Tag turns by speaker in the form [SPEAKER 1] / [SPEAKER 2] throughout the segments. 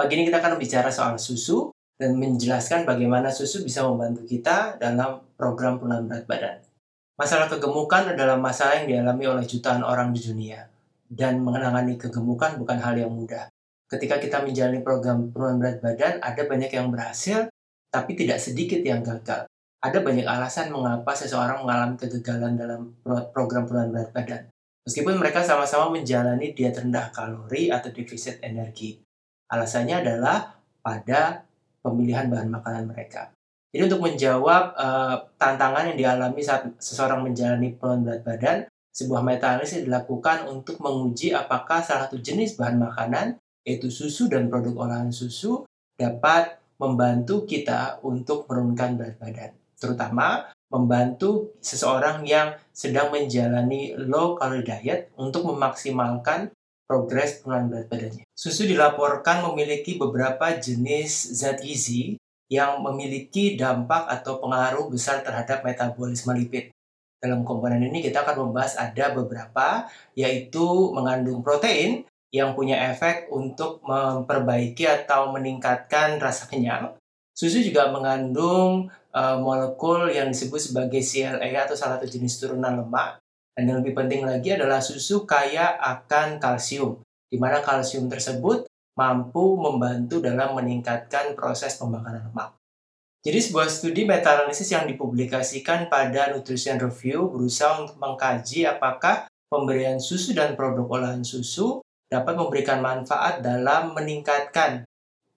[SPEAKER 1] Pagi ini kita akan bicara soal susu dan menjelaskan bagaimana susu bisa membantu kita dalam program penurunan berat badan. Masalah kegemukan adalah masalah yang dialami oleh jutaan orang di dunia. Dan menangani kegemukan bukan hal yang mudah. Ketika kita menjalani program penurunan berat badan, ada banyak yang berhasil, tapi tidak sedikit yang gagal. Ada banyak alasan mengapa seseorang mengalami kegagalan dalam program penurunan berat badan. Meskipun mereka sama-sama menjalani diet rendah kalori atau defisit energi. Alasannya adalah pada pemilihan bahan makanan mereka. Jadi untuk menjawab uh, tantangan yang dialami saat seseorang menjalani penurunan berat badan, sebuah meta-analisis dilakukan untuk menguji apakah salah satu jenis bahan makanan, yaitu susu dan produk olahan susu, dapat membantu kita untuk menurunkan berat badan. Terutama membantu seseorang yang sedang menjalani low calorie diet untuk memaksimalkan progres penurunan berat badannya. Susu dilaporkan memiliki beberapa jenis zat gizi yang memiliki dampak atau pengaruh besar terhadap metabolisme lipid. Dalam komponen ini kita akan membahas ada beberapa, yaitu mengandung protein yang punya efek untuk memperbaiki atau meningkatkan rasa kenyang. Susu juga mengandung uh, molekul yang disebut sebagai CLA atau salah satu jenis turunan lemak dan yang lebih penting lagi adalah susu kaya akan kalsium, di mana kalsium tersebut mampu membantu dalam meningkatkan proses pembakaran lemak. Jadi sebuah studi meta-analisis yang dipublikasikan pada Nutrition Review berusaha untuk mengkaji apakah pemberian susu dan produk olahan susu dapat memberikan manfaat dalam meningkatkan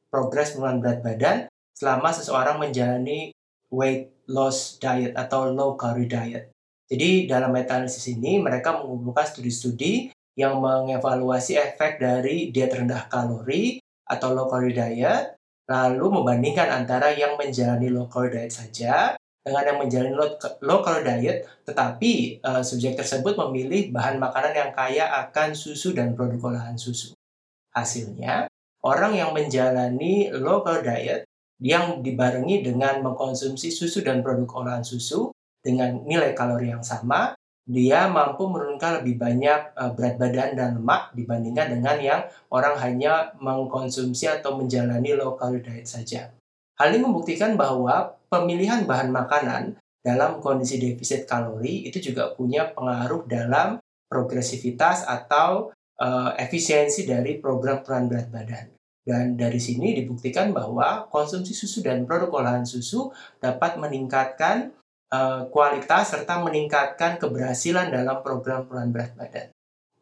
[SPEAKER 1] progres penurunan berat badan selama seseorang menjalani weight loss diet atau low calorie diet. Jadi dalam meta-analisis ini mereka mengumpulkan studi-studi yang mengevaluasi efek dari diet rendah kalori atau low calorie diet, lalu membandingkan antara yang menjalani low calorie diet saja dengan yang menjalani low, calorie diet, tetapi uh, subjek tersebut memilih bahan makanan yang kaya akan susu dan produk olahan susu. Hasilnya, orang yang menjalani low calorie diet yang dibarengi dengan mengkonsumsi susu dan produk olahan susu dengan nilai kalori yang sama, dia mampu menurunkan lebih banyak uh, berat badan dan lemak dibandingkan dengan yang orang hanya mengkonsumsi atau menjalani low calorie diet saja. Hal ini membuktikan bahwa pemilihan bahan makanan dalam kondisi defisit kalori itu juga punya pengaruh dalam progresivitas atau uh, efisiensi dari program peran berat badan. Dan dari sini dibuktikan bahwa konsumsi susu dan produk olahan susu dapat meningkatkan Eh, kualitas serta meningkatkan keberhasilan dalam program penurunan berat badan.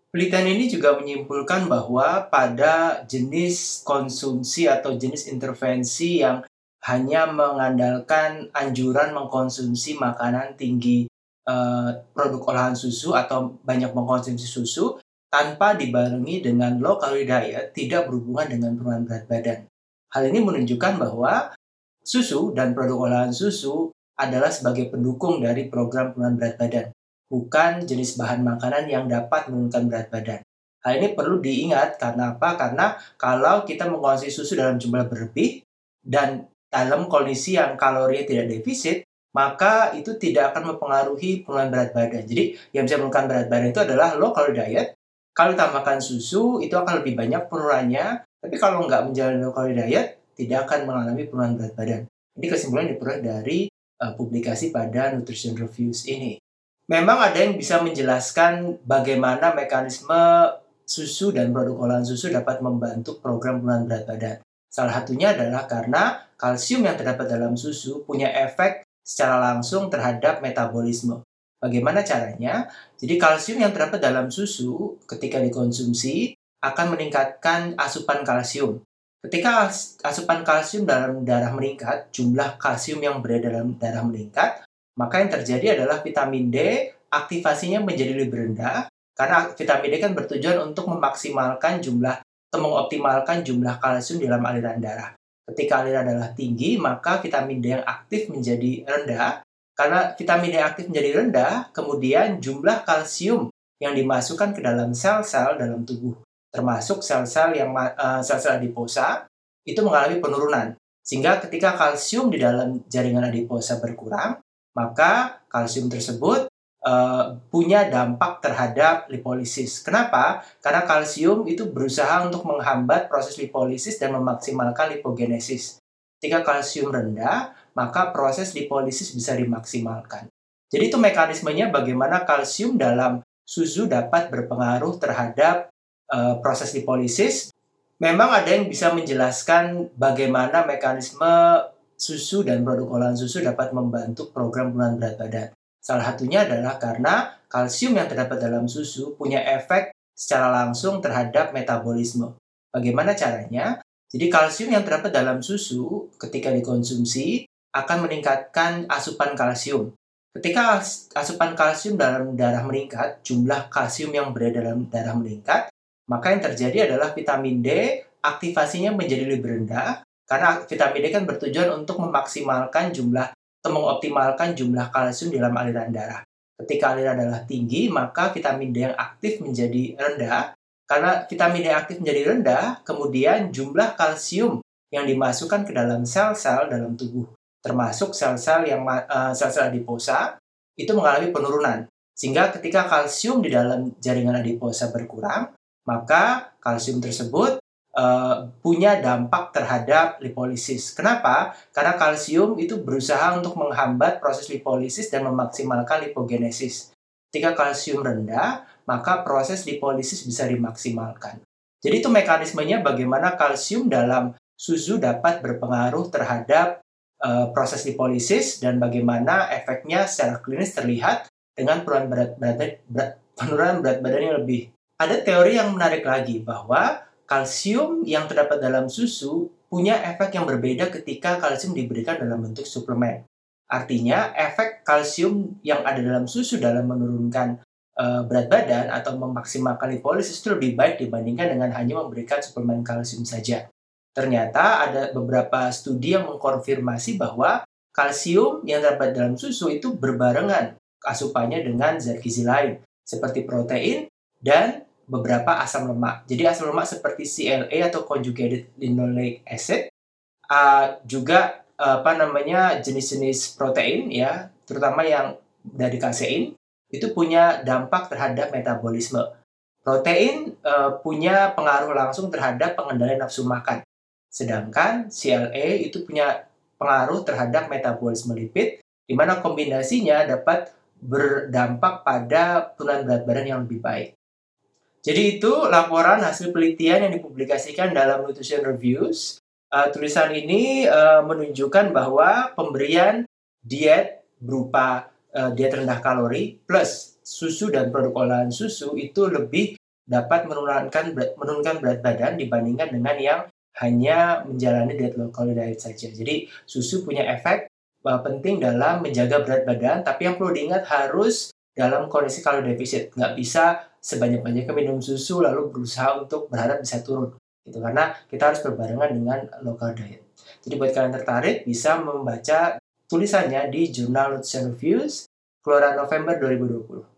[SPEAKER 1] Penelitian ini juga menyimpulkan bahwa pada jenis konsumsi atau jenis intervensi yang hanya mengandalkan anjuran mengkonsumsi makanan tinggi uh, produk olahan susu atau banyak mengkonsumsi susu tanpa dibarengi dengan low calorie diet tidak berhubungan dengan penurunan berat badan. Hal ini menunjukkan bahwa susu dan produk olahan susu adalah sebagai pendukung dari program penurunan berat badan, bukan jenis bahan makanan yang dapat menurunkan berat badan. Hal ini perlu diingat karena apa? Karena kalau kita mengkonsumsi susu dalam jumlah berlebih dan dalam kondisi yang kalorinya tidak defisit, maka itu tidak akan mempengaruhi penurunan berat badan. Jadi yang bisa menurunkan berat badan itu adalah low calorie diet. Kalau ditambahkan susu, itu akan lebih banyak penurunannya. Tapi kalau nggak menjalani low calorie diet, tidak akan mengalami penurunan berat badan. Ini kesimpulan diperoleh dari uh, publikasi pada Nutrition Reviews ini. Memang ada yang bisa menjelaskan bagaimana mekanisme susu dan produk olahan susu dapat membantu program penurunan berat badan. Salah satunya adalah karena kalsium yang terdapat dalam susu punya efek secara langsung terhadap metabolisme. Bagaimana caranya? Jadi kalsium yang terdapat dalam susu ketika dikonsumsi akan meningkatkan asupan kalsium. Ketika asupan kalsium dalam darah meningkat, jumlah kalsium yang berada dalam darah meningkat, maka yang terjadi adalah vitamin D aktivasinya menjadi lebih rendah karena vitamin D kan bertujuan untuk memaksimalkan jumlah atau mengoptimalkan jumlah kalsium dalam aliran darah. Ketika aliran darah tinggi, maka vitamin D yang aktif menjadi rendah. Karena vitamin D aktif menjadi rendah, kemudian jumlah kalsium yang dimasukkan ke dalam sel-sel dalam tubuh termasuk sel-sel yang uh, sel-sel adiposa itu mengalami penurunan. Sehingga ketika kalsium di dalam jaringan adiposa berkurang, maka kalsium tersebut uh, punya dampak terhadap lipolisis. Kenapa? Karena kalsium itu berusaha untuk menghambat proses lipolisis dan memaksimalkan lipogenesis. Ketika kalsium rendah, maka proses lipolisis bisa dimaksimalkan. Jadi itu mekanismenya bagaimana kalsium dalam susu dapat berpengaruh terhadap uh, proses lipolisis. Memang ada yang bisa menjelaskan bagaimana mekanisme susu dan produk olahan susu dapat membantu program penurunan berat badan. Salah satunya adalah karena kalsium yang terdapat dalam susu punya efek secara langsung terhadap metabolisme. Bagaimana caranya? Jadi kalsium yang terdapat dalam susu ketika dikonsumsi akan meningkatkan asupan kalsium. Ketika asupan kalsium dalam darah meningkat, jumlah kalsium yang berada dalam darah meningkat, maka yang terjadi adalah vitamin D aktivasinya menjadi lebih rendah karena vitamin D kan bertujuan untuk memaksimalkan jumlah atau mengoptimalkan jumlah kalsium dalam aliran darah. Ketika aliran darah tinggi, maka vitamin D yang aktif menjadi rendah. Karena vitamin D aktif menjadi rendah, kemudian jumlah kalsium yang dimasukkan ke dalam sel-sel dalam tubuh, termasuk sel-sel yang uh, sel-sel adiposa, itu mengalami penurunan. Sehingga ketika kalsium di dalam jaringan adiposa berkurang, maka kalsium tersebut uh, punya dampak terhadap lipolisis. Kenapa? Karena kalsium itu berusaha untuk menghambat proses lipolisis dan memaksimalkan lipogenesis. Ketika kalsium rendah, maka proses lipolisis bisa dimaksimalkan. Jadi itu mekanismenya bagaimana kalsium dalam susu dapat berpengaruh terhadap uh, proses lipolisis dan bagaimana efeknya secara klinis terlihat dengan penurunan berat badan yang lebih. Ada teori yang menarik lagi bahwa kalsium yang terdapat dalam susu punya efek yang berbeda ketika kalsium diberikan dalam bentuk suplemen. Artinya, efek kalsium yang ada dalam susu dalam menurunkan uh, berat badan atau memaksimalkan lipolisis itu lebih baik dibandingkan dengan hanya memberikan suplemen kalsium saja. Ternyata ada beberapa studi yang mengkonfirmasi bahwa kalsium yang terdapat dalam susu itu berbarengan asupannya dengan zat gizi lain seperti protein dan beberapa asam lemak. Jadi asam lemak seperti CLA atau conjugated linoleic acid uh, juga apa namanya jenis-jenis protein ya, terutama yang dari kasein itu punya dampak terhadap metabolisme. Protein uh, punya pengaruh langsung terhadap pengendalian nafsu makan. Sedangkan CLA itu punya pengaruh terhadap metabolisme lipid di mana kombinasinya dapat berdampak pada turunan berat badan yang lebih baik. Jadi itu laporan hasil penelitian yang dipublikasikan dalam Nutrition Reviews. Uh, tulisan ini uh, menunjukkan bahwa pemberian diet berupa uh, diet rendah kalori plus susu dan produk olahan susu itu lebih dapat menurunkan berat, menurunkan berat badan dibandingkan dengan yang hanya menjalani diet low calorie diet saja. Jadi susu punya efek uh, penting dalam menjaga berat badan, tapi yang perlu diingat harus dalam kondisi kalori defisit. Nggak bisa sebanyak-banyaknya minum susu lalu berusaha untuk berharap bisa turun gitu karena kita harus berbarengan dengan local diet. Jadi buat kalian tertarik bisa membaca tulisannya di Jurnal Nutrition Reviews keluaran November 2020.